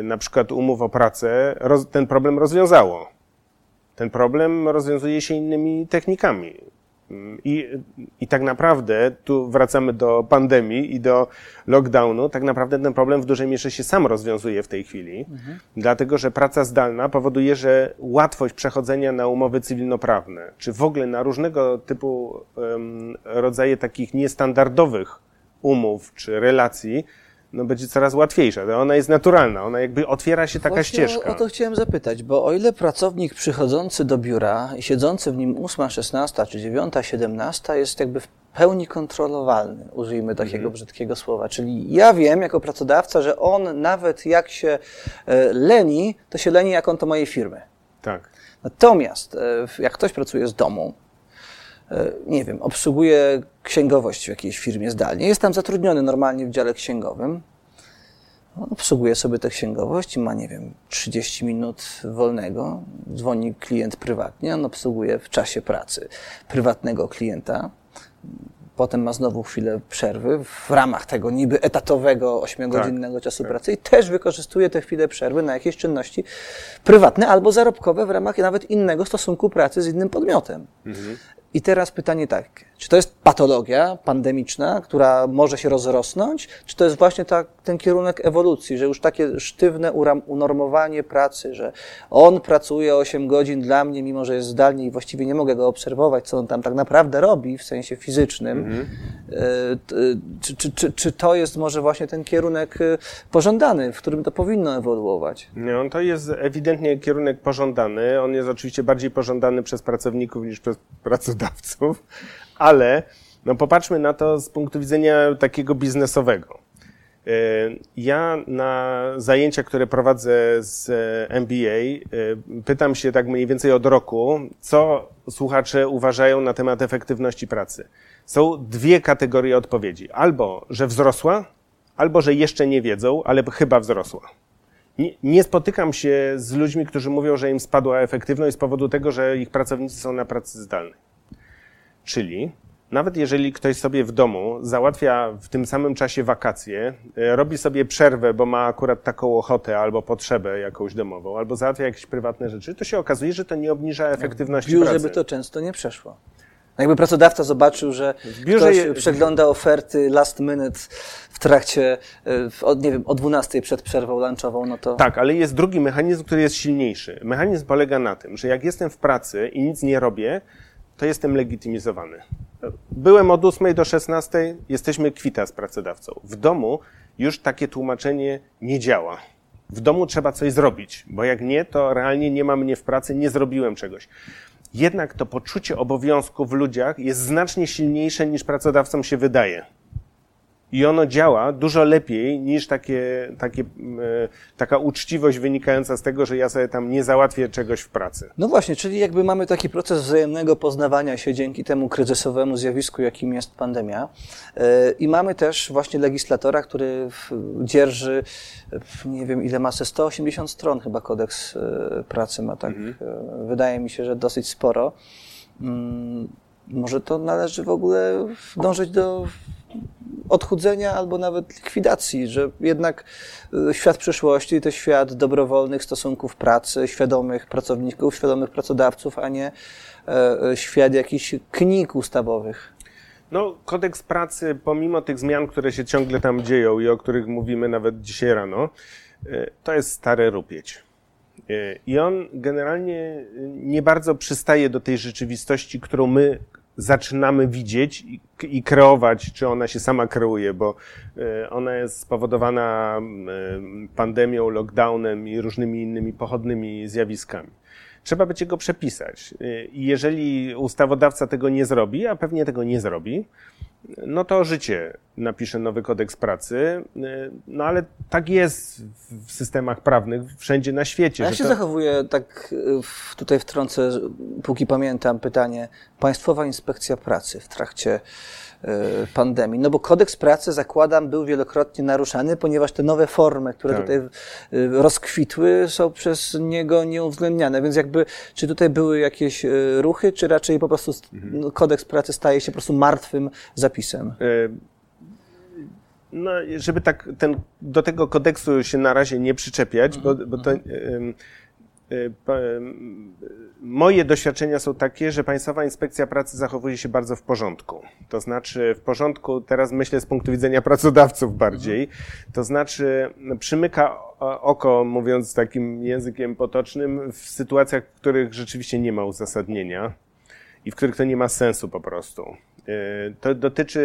y, na przykład umów o pracę ten problem rozwiązało. Ten problem rozwiązuje się innymi technikami. I, I tak naprawdę, tu wracamy do pandemii i do lockdownu, tak naprawdę ten problem w dużej mierze się sam rozwiązuje w tej chwili, mhm. dlatego że praca zdalna powoduje, że łatwość przechodzenia na umowy cywilnoprawne, czy w ogóle na różnego typu um, rodzaje takich niestandardowych umów czy relacji, no będzie coraz łatwiejsza. Ona jest naturalna, ona jakby otwiera się taka Właśnie ścieżka. O, o to chciałem zapytać, bo o ile pracownik przychodzący do biura i siedzący w nim 8, 16 czy 9, 17 jest jakby w pełni kontrolowalny, użyjmy takiego mhm. brzydkiego słowa. Czyli ja wiem jako pracodawca, że on nawet jak się e, leni, to się leni jak on to mojej firmy. Tak. Natomiast e, jak ktoś pracuje z domu, nie wiem, obsługuje księgowość w jakiejś firmie zdalnie, jest tam zatrudniony normalnie w dziale księgowym, On obsługuje sobie tę księgowość i ma, nie wiem, 30 minut wolnego. Dzwoni klient prywatnie, on obsługuje w czasie pracy prywatnego klienta. Potem ma znowu chwilę przerwy w ramach tego niby etatowego, ośmiogodzinnego Tak, czasu pracy i też wykorzystuje te chwile przerwy na jakieś czynności prywatne albo zarobkowe w ramach nawet innego stosunku pracy z innym podmiotem. I teraz pytanie takie, czy to jest patologia pandemiczna, która może się rozrosnąć, czy to jest właśnie ta, ten kierunek ewolucji, że już takie sztywne unormowanie pracy, że on pracuje 8 godzin dla mnie, mimo że jest zdalnie i właściwie nie mogę go obserwować, co on tam tak naprawdę robi w sensie fizycznym. E, t- Czy, czy, czy, czy to jest może właśnie ten kierunek e, pożądany, w którym to powinno ewoluować? Nie, on to jest ewidentnie kierunek pożądany. On jest oczywiście bardziej pożądany przez pracowników niż przez pracodawców, ale no popatrzmy na to z punktu widzenia takiego biznesowego. E, Ja na zajęcia, które prowadzę z e, MBA, e, pytam się tak mniej więcej od roku, co słuchacze uważają na temat efektywności pracy. Są dwie kategorie odpowiedzi. Albo, że wzrosła, albo, że jeszcze nie wiedzą, ale chyba wzrosła. Nie, nie spotykam się z ludźmi, którzy mówią, że im spadła efektywność z powodu tego, że ich pracownicy są na pracy zdalnej. Czyli nawet jeżeli ktoś sobie w domu załatwia w tym samym czasie wakacje, e, robi sobie przerwę, bo ma akurat taką ochotę albo potrzebę jakąś domową, albo załatwia jakieś prywatne rzeczy, to się okazuje, że to nie obniża efektywności biurze pracy. by to często nie przeszło. Jakby pracodawca zobaczył, że ktoś je- przegląda oferty last minute w trakcie, w- od, nie wiem, o 12 przed przerwą lunchową, no to... Tak, ale jest drugi mechanizm, który jest silniejszy. Mechanizm polega na tym, że jak jestem w pracy i nic nie robię, to jestem legitymizowany. Byłem od 8 do 16, jesteśmy kwita z pracodawcą. W domu już takie tłumaczenie nie działa. W domu trzeba coś zrobić, bo jak nie, to realnie nie ma mnie w pracy, nie zrobiłem czegoś. Jednak to poczucie obowiązku w ludziach jest znacznie silniejsze niż pracodawcom się wydaje. I ono działa dużo lepiej niż takie, takie, mm, e, taka uczciwość wynikająca z tego, że ja sobie tam nie załatwię czegoś w pracy. No właśnie, czyli jakby mamy taki proces wzajemnego poznawania się dzięki temu kryzysowemu zjawisku, jakim jest pandemia. Yy, I mamy też właśnie legislatora, który dzierży, nie wiem ile ma, ze 180 stron chyba kodeks yy, pracy ma, tak? Yy, Wydaje mi się, że dosyć sporo. Może to należy w ogóle dążyć do odchudzenia albo nawet likwidacji, że jednak y, świat przyszłości to świat dobrowolnych stosunków pracy, świadomych pracowników, świadomych pracodawców, a nie e, e, świat jakichś knik ustawowych. No, kodeks pracy, pomimo tych zmian, które się ciągle tam dzieją i o których mówimy nawet dzisiaj rano, e, to jest stare rupieć. I on generalnie nie bardzo przystaje do tej rzeczywistości, którą my zaczynamy widzieć i, kreować, czy ona się sama kreuje, bo e, ona jest spowodowana e, pandemią, lockdownem i różnymi innymi pochodnymi zjawiskami. Trzeba będzie go przepisać. E, I jeżeli ustawodawca tego nie zrobi, a pewnie tego nie zrobi, no to życie napisze nowy kodeks pracy. E, No ale tak jest w systemach prawnych wszędzie na świecie. Jak że się to- zachowuje, tak y, w- tutaj wtrącę, póki pamiętam pytanie, Państwowa Inspekcja Pracy w trakcie y, pandemii? No bo kodeks pracy, zakładam, był wielokrotnie naruszany, ponieważ te nowe formy, które Tak. tutaj y, rozkwitły, są przez niego nieuwzględniane. Więc jakby, czy tutaj były jakieś y, ruchy, czy raczej po prostu st- Mhm. no, kodeks pracy staje się po prostu martwym zapisem? E, No, żeby tak ten, do tego kodeksu się na razie nie przyczepiać, bo, bo to. Em, Moje doświadczenia są takie, że Państwowa Inspekcja Pracy zachowuje się bardzo w porządku. To znaczy, w porządku, teraz myślę z punktu widzenia pracodawców bardziej, to znaczy, przymyka oko, mówiąc takim językiem potocznym, w sytuacjach, w których rzeczywiście nie ma uzasadnienia i w których to nie ma sensu po prostu. Yy, To dotyczy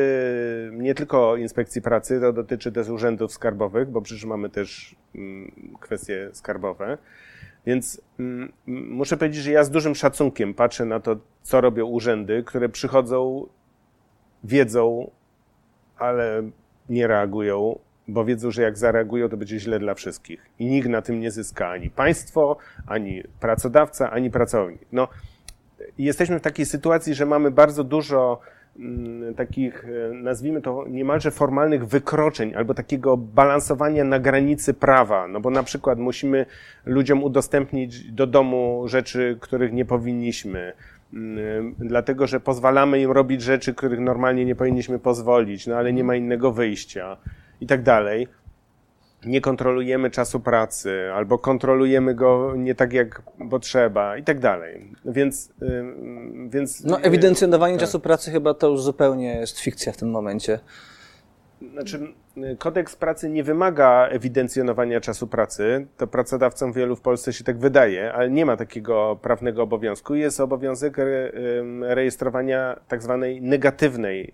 nie tylko inspekcji pracy, to dotyczy też urzędów skarbowych, bo przecież mamy też kwestie skarbowe. Więc mm, m, muszę powiedzieć, że ja z dużym szacunkiem patrzę na to, co robią urzędy, które przychodzą, wiedzą, ale nie reagują, bo wiedzą, że jak zareagują, to będzie źle dla wszystkich. I nikt na tym nie zyska ani państwo, ani pracodawca, ani pracownik. No, jesteśmy w takiej sytuacji, że mamy bardzo dużo mm, takich, e, nazwijmy to niemalże formalnych wykroczeń albo takiego balansowania na granicy prawa. No bo na przykład musimy ludziom udostępnić do domu rzeczy, których nie powinniśmy, mm, dlatego że pozwalamy im robić rzeczy, których normalnie nie powinniśmy pozwolić, no ale nie ma innego wyjścia i tak dalej nie kontrolujemy czasu pracy, albo kontrolujemy go nie tak jak potrzeba i tak dalej. Więc, więc... No ewidencjonowanie tak. czasu pracy chyba to już zupełnie jest fikcja w tym momencie. Znaczy, kodeks pracy nie wymaga ewidencjonowania czasu pracy. To pracodawcom wielu w Polsce się tak wydaje, ale nie ma takiego prawnego obowiązku. Jest obowiązek rejestrowania tak zwanej negatywnej,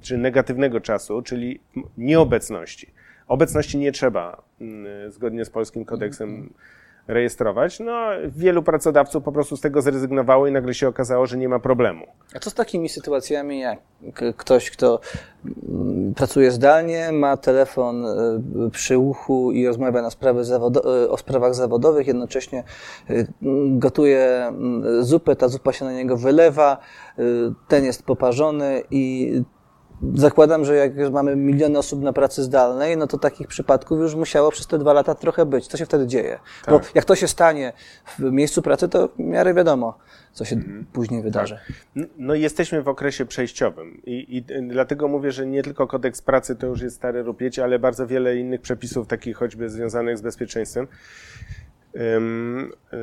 czy negatywnego czasu, czyli nieobecności. Obecności nie trzeba, mm, zgodnie z polskim kodeksem, rejestrować. No, wielu pracodawców po prostu z tego zrezygnowało i nagle się okazało, że nie ma problemu. A co z takimi sytuacjami, jak ktoś, kto mm, pracuje zdalnie, ma telefon e, przy uchu i rozmawia na sprawy e, o sprawach zawodowych, jednocześnie e, gotuje mm, zupę, ta zupa się na niego wylewa, ten jest poparzony i zakładam, że jak mamy miliony osób na pracy zdalnej, no to takich przypadków już musiało przez te dwa lata trochę być. Co się wtedy dzieje? Tak. Bo jak to się stanie w miejscu pracy, to w miarę wiadomo, co się mhm. później wydarzy. Tak. No jesteśmy w okresie przejściowym I, i dlatego mówię, że nie tylko kodeks pracy to już jest stare rupiecie, ale bardzo wiele innych przepisów, takich choćby związanych z bezpieczeństwem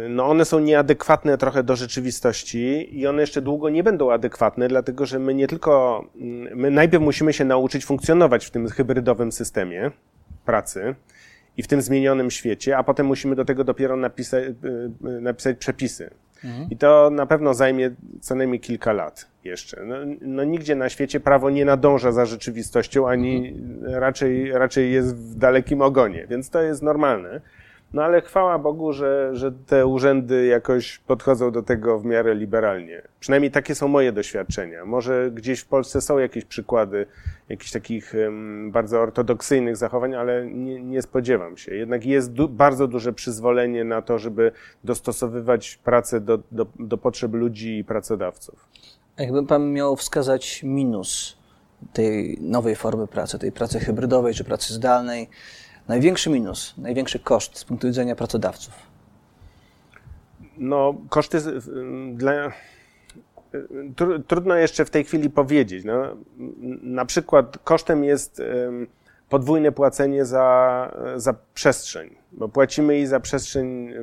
no one są nieadekwatne trochę do rzeczywistości i one jeszcze długo nie będą adekwatne, dlatego że my nie tylko, mm, my najpierw musimy się nauczyć funkcjonować w tym hybrydowym systemie pracy i w tym zmienionym świecie, a potem musimy do tego dopiero napisać, y, y, napisać przepisy. Mhm. I to na pewno zajmie co najmniej kilka lat jeszcze. No, no, nigdzie na świecie prawo nie nadąża za rzeczywistością, ani mhm. raczej, raczej jest w dalekim ogonie, więc to jest normalne. No ale chwała Bogu, że, że te urzędy jakoś podchodzą do tego w miarę liberalnie. Przynajmniej takie są moje doświadczenia. Może gdzieś w Polsce są jakieś przykłady jakichś takich um, bardzo ortodoksyjnych zachowań, ale nie, nie spodziewam się. Jednak jest du bardzo duże przyzwolenie na to, żeby dostosowywać pracę do, do, do potrzeb ludzi i pracodawców. Jakby Pan miał wskazać minus tej nowej formy pracy, tej pracy hybrydowej czy pracy zdalnej, największy minus, największy koszt z punktu widzenia pracodawców? No, koszty dla. Trudno jeszcze w tej chwili powiedzieć. No, na przykład kosztem jest podwójne płacenie za, za przestrzeń, bo płacimy i za przestrzeń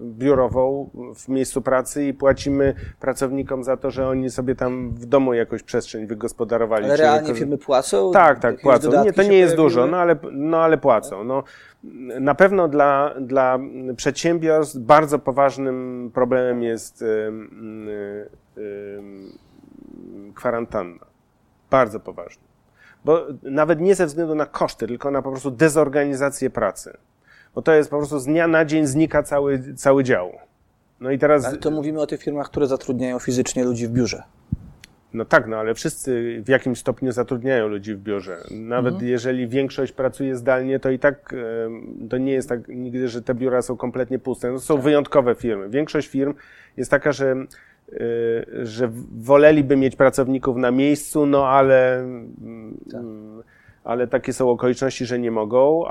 biurową w miejscu pracy i płacimy pracownikom za to, że oni sobie tam w domu jakoś przestrzeń wygospodarowali. Ale realnie firmy płacą? Tak, tak, płacą. Nie, to nie jest dużo, no ale, no ale płacą. No, na pewno dla, dla przedsiębiorstw bardzo poważnym problemem jest kwarantanna. Bardzo poważny. Bo nawet nie ze względu na koszty, tylko na po prostu dezorganizację pracy. Bo to jest po prostu z dnia na dzień znika cały, cały dział. No i teraz. Ale to mówimy o tych firmach, które zatrudniają fizycznie ludzi w biurze. No tak, no ale wszyscy w jakimś stopniu zatrudniają ludzi w biurze. Nawet mhm. jeżeli większość pracuje zdalnie, to i tak to nie jest tak nigdy, że te biura są kompletnie puste. To są tak. wyjątkowe firmy. Większość firm jest taka, że że woleliby mieć pracowników na miejscu, no ale, tak. Mm, ale takie są okoliczności, że nie mogą.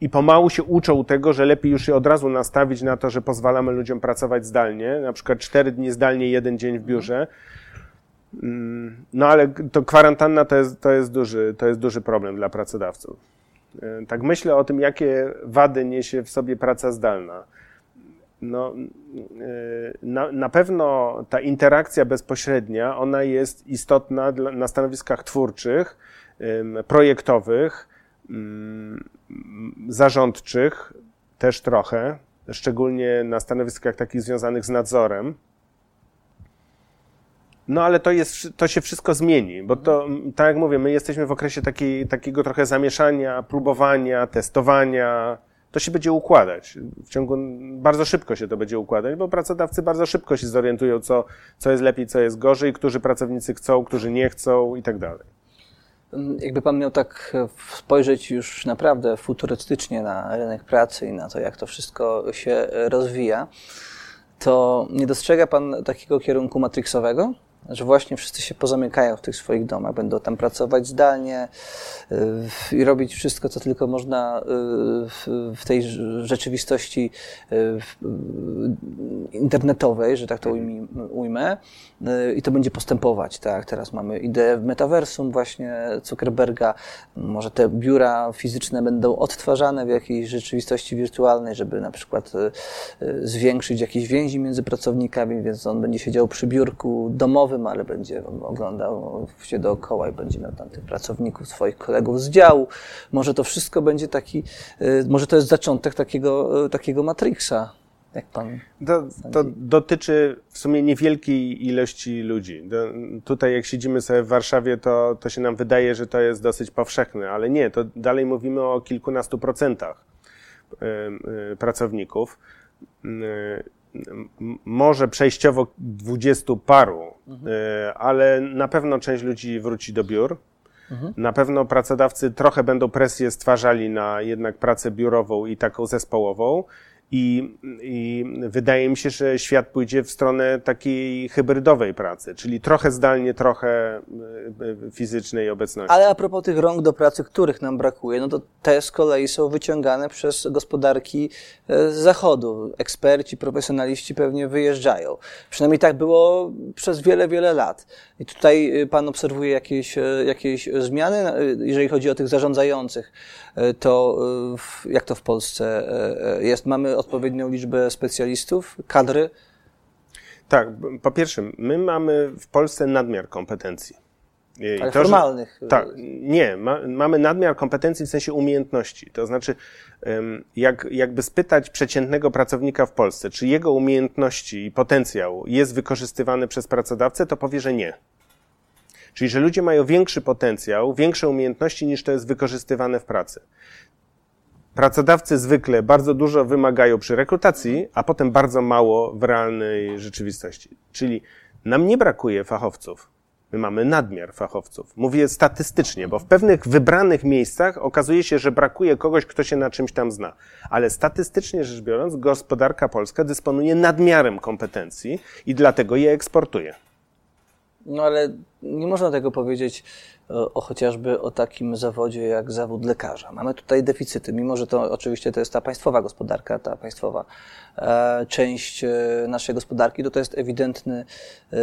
I pomału się uczą tego, że lepiej już się od razu nastawić na to, że pozwalamy ludziom pracować zdalnie, na przykład cztery dni zdalnie, jeden dzień w biurze. Mm, no ale to kwarantanna to jest, to jest, duży, to jest duży problem dla pracodawców. Y, tak myślę o tym, jakie wady niesie w sobie praca zdalna no, y, na, na pewno ta interakcja bezpośrednia, ona jest istotna dla, na stanowiskach twórczych, projektowych, zarządczych też trochę, szczególnie na stanowiskach takich związanych z nadzorem. No ale to, jest, to się wszystko zmieni, bo to, tak jak mówię, my jesteśmy w okresie takiej, takiego trochę zamieszania, próbowania, testowania, to się będzie układać. W ciągu, bardzo szybko się to będzie układać, bo pracodawcy bardzo szybko się zorientują, co, co jest lepiej, co jest gorzej, którzy pracownicy chcą, którzy nie chcą i tak dalej. Jakby Pan miał tak spojrzeć już naprawdę futurystycznie na rynek pracy i na to, jak to wszystko się rozwija, to nie dostrzega Pan takiego kierunku matrixowego? Że właśnie wszyscy się pozamykają w tych swoich domach, będą tam pracować zdalnie yy, i robić wszystko, co tylko można yy, w tej rzeczywistości yy, internetowej, że tak to ujmę, i to będzie postępować, tak? Teraz mamy ideę metaversum właśnie Zuckerberga, może te biura fizyczne będą odtwarzane w jakiejś rzeczywistości wirtualnej, żeby na przykład zwiększyć jakieś więzi między pracownikami, więc on będzie siedział przy biurku domowym, ale będzie oglądał się dookoła i będzie miał tam tych pracowników, swoich kolegów z działu. Może to wszystko będzie taki, y, może to jest zaczątek takiego, y, takiego Matrixa. Jak pan to, to dotyczy w sumie niewielkiej ilości ludzi. Do, tutaj, jak siedzimy sobie w Warszawie, to, to się nam wydaje, że to jest dosyć powszechne, ale nie, to dalej mówimy o kilkunastu procentach y, pracowników może przejściowo dwudziestu paru, mhm. Ale na pewno część ludzi wróci do biur. Na pewno pracodawcy trochę będą presję stwarzali na jednak pracę biurową i taką zespołową. I, I wydaje mi się, że świat pójdzie w stronę takiej hybrydowej pracy, czyli trochę zdalnie, trochę e, e, fizycznej obecności. Ale a propos tych rąk do pracy, których nam brakuje, no to te z kolei są wyciągane przez gospodarki e, z zachodu. Eksperci, profesjonaliści pewnie wyjeżdżają. Przynajmniej tak było przez wiele, wiele lat. I tutaj pan obserwuje jakieś, jakieś zmiany, jeżeli chodzi o tych zarządzających, to jak to w Polsce jest? Mamy odpowiednią liczbę specjalistów, kadry? Tak, po pierwsze, my mamy w Polsce nadmiar kompetencji. Ale to, formalnych. Że, tak, nie, ma, mamy nadmiar kompetencji w sensie umiejętności. To znaczy, jak, jakby spytać przeciętnego pracownika w Polsce, czy jego umiejętności i potencjał jest wykorzystywany przez pracodawcę, to powie, że nie. Czyli, że ludzie mają większy potencjał, większe umiejętności niż to jest wykorzystywane w pracy. Pracodawcy zwykle bardzo dużo wymagają przy rekrutacji, a potem bardzo mało w realnej rzeczywistości. Czyli nam nie brakuje fachowców. My mamy nadmiar fachowców. Mówię statystycznie, bo w pewnych wybranych miejscach okazuje się, że brakuje kogoś, kto się na czymś tam zna. Ale statystycznie rzecz biorąc, gospodarka polska dysponuje nadmiarem kompetencji i dlatego je eksportuje. No ale nie można tego powiedzieć o, o, chociażby o takim zawodzie jak zawód lekarza. Mamy tutaj deficyty, mimo że to oczywiście to jest ta państwowa gospodarka, ta państwowa e, część e, naszej gospodarki, to to jest ewidentny e,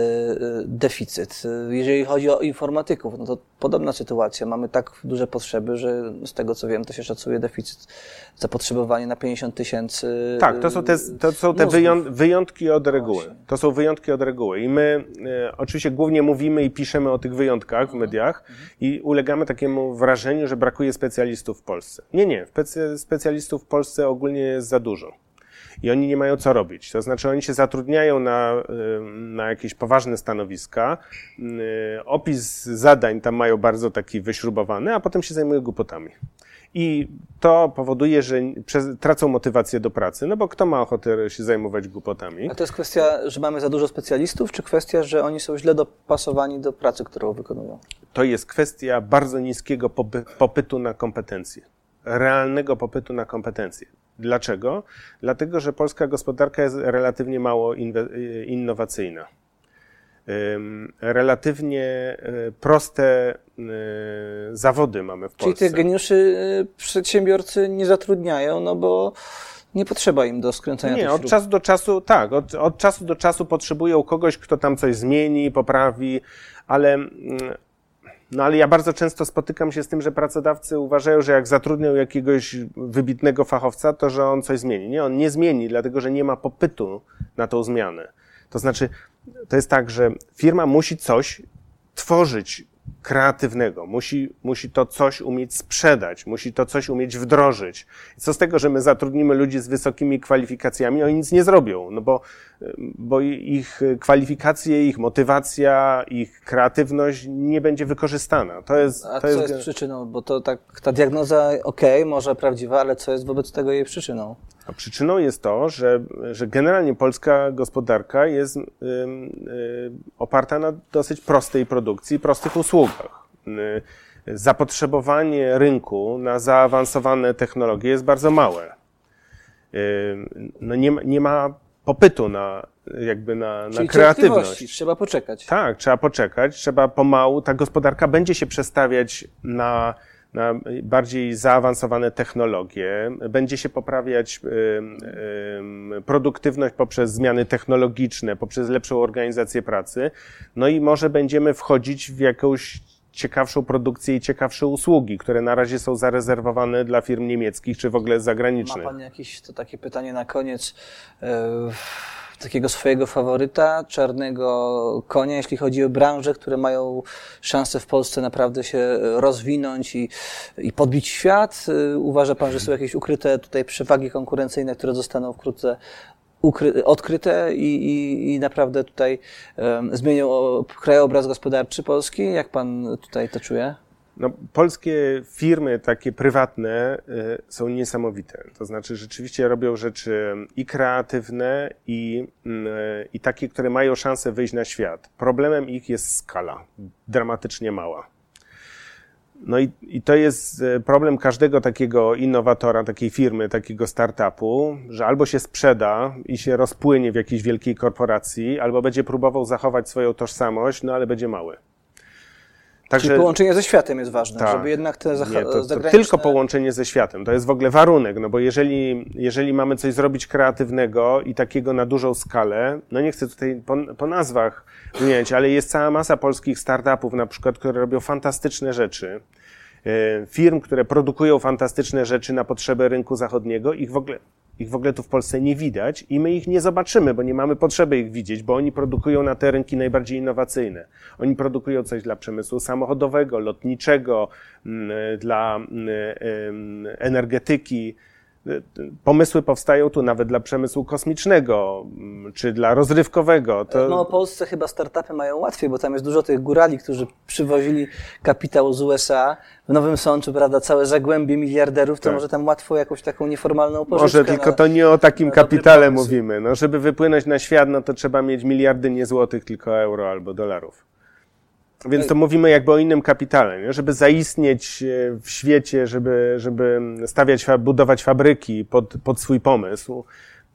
deficyt. Jeżeli chodzi o informatyków, no to podobna sytuacja. Mamy tak duże potrzeby, że z tego co wiem, to się szacuje deficyt, zapotrzebowanie na 50 tysięcy. Tak, to są te, to są te wyjątki od reguły. To są wyjątki od reguły. I my oczywiście głównie mówimy i piszemy o tych wyjątkach w mediach, i ulegamy takiemu wrażeniu, że brakuje specjalistów w Polsce. Nie, nie. Specjalistów w Polsce ogólnie jest za dużo. I oni nie mają co robić. To znaczy, oni się zatrudniają na, na jakieś poważne stanowiska. Opis zadań tam mają bardzo taki wyśrubowany, a potem się zajmują głupotami. I to powoduje, że tracą motywację do pracy, no bo kto ma ochotę się zajmować głupotami? A to jest kwestia, że mamy za dużo specjalistów, czy kwestia, że oni są źle dopasowani do pracy, którą wykonują? To jest kwestia bardzo niskiego popytu na kompetencje. Realnego popytu na kompetencje. Dlaczego? Dlatego, że polska gospodarka jest relatywnie mało innowacyjna relatywnie e, proste e, zawody mamy w Polsce. Czyli tych geniuszy e, przedsiębiorcy nie zatrudniają, no bo nie potrzeba im do skręcania Nie, od czasu do czasu, tak, od, od czasu do czasu potrzebują kogoś, kto tam coś zmieni, poprawi, ale mm, no ale ja bardzo często spotykam się z tym, że pracodawcy uważają, że jak zatrudnią jakiegoś wybitnego fachowca, to że on coś zmieni. Nie, on nie zmieni, dlatego że nie ma popytu na tą zmianę. To znaczy, to jest tak, że firma musi coś tworzyć kreatywnego, musi, musi to coś umieć sprzedać, musi to coś umieć wdrożyć. Co z tego, że my zatrudnimy ludzi z wysokimi kwalifikacjami, oni nic nie zrobią, no bo, bo ich kwalifikacje, ich motywacja, ich kreatywność nie będzie wykorzystana. To jest, A to co jest, jest przyczyną? Bo to tak, ta diagnoza, okej, okay, może prawdziwa, ale co jest wobec tego jej przyczyną? A przyczyną jest to, że, że generalnie polska gospodarka jest y, y, oparta na dosyć prostej produkcji, prostych usługach. Y, zapotrzebowanie rynku na zaawansowane technologie jest bardzo małe. No nie, nie ma popytu na jakby na, na kreatywność. Trzeba poczekać. Tak, trzeba poczekać, trzeba pomału, ta gospodarka będzie się przestawiać na, na bardziej zaawansowane technologie, będzie się poprawiać y, y, produktywność poprzez zmiany technologiczne, poprzez lepszą organizację pracy, no i może będziemy wchodzić w jakąś ciekawszą produkcję i ciekawsze usługi, które na razie są zarezerwowane dla firm niemieckich czy w ogóle Ma zagranicznych. Pan jakieś to takie pytanie na koniec? E, takiego swojego faworyta, czarnego konia, jeśli chodzi o branże, które mają szansę w Polsce naprawdę się rozwinąć i, i podbić świat? E, Uważa Pan, że są jakieś ukryte tutaj przewagi konkurencyjne, które zostaną wkrótce ukry, odkryte i, i, i naprawdę tutaj um, zmienią krajobraz gospodarczy Polski? Jak Pan tutaj to czuje? No, polskie firmy takie prywatne y, są niesamowite. To znaczy rzeczywiście robią rzeczy i kreatywne, i, y, takie, które mają szansę wyjść na świat. Problemem ich jest skala, dramatycznie mała. No i, i to jest y, problem każdego takiego innowatora, takiej firmy, takiego startupu, że albo się sprzeda i się rozpłynie w jakiejś wielkiej korporacji, albo będzie próbował zachować swoją tożsamość, no ale będzie mały. Także, Czyli połączenie ze światem jest ważne, tak, żeby jednak te nie, to, to tylko połączenie ze światem. To jest w ogóle warunek, no bo jeżeli, jeżeli mamy coś zrobić kreatywnego i takiego na dużą skalę, no nie chcę tutaj po, po nazwach wymieniać, ale jest cała masa polskich startupów na przykład, które robią fantastyczne rzeczy, firm, które produkują fantastyczne rzeczy na potrzeby rynku zachodniego, ich w ogóle ich w ogóle tu w Polsce nie widać i my ich nie zobaczymy, bo nie mamy potrzeby ich widzieć, bo oni produkują na te rynki najbardziej innowacyjne. Oni produkują coś dla przemysłu samochodowego, lotniczego, mm, dla mm, energetyki, pomysły powstają tu nawet dla przemysłu kosmicznego, mm, czy dla rozrywkowego. To... No, w Polsce chyba startupy mają łatwiej, bo tam jest dużo tych górali, którzy przywozili kapitał z USA. W Nowym Sączu, prawda, całe zagłębie miliarderów, to tak. może tam łatwo jakąś taką nieformalną pożyczkę. Może, tylko na, to nie o takim kapitale mówimy. No, żeby wypłynąć na świat, no to trzeba mieć miliardy nie złotych, tylko euro albo dolarów. Więc to mówimy jakby o innym kapitale, nie? żeby zaistnieć e, w świecie, żeby, żeby stawiać, budować fabryki pod, pod swój pomysł,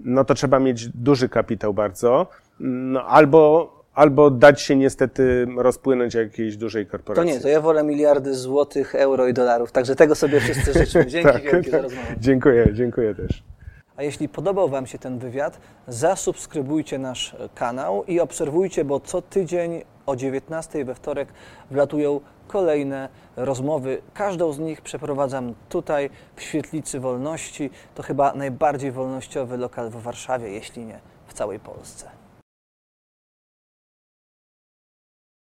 no to trzeba mieć duży kapitał bardzo, no albo, albo dać się niestety rozpłynąć jakiejś dużej korporacji. To nie, to ja wolę miliardy złotych, euro i dolarów, także tego sobie wszyscy życzymy. Dzięki tak, wielkie tak. za rozmowę. Dziękuję, dziękuję też. A jeśli podobał Wam się ten wywiad, zasubskrybujcie nasz kanał i obserwujcie, bo co tydzień o 19 we wtorek wlatują kolejne rozmowy. Każdą z nich przeprowadzam tutaj w Świetlicy Wolności. To chyba najbardziej wolnościowy lokal w Warszawie, jeśli nie w całej Polsce.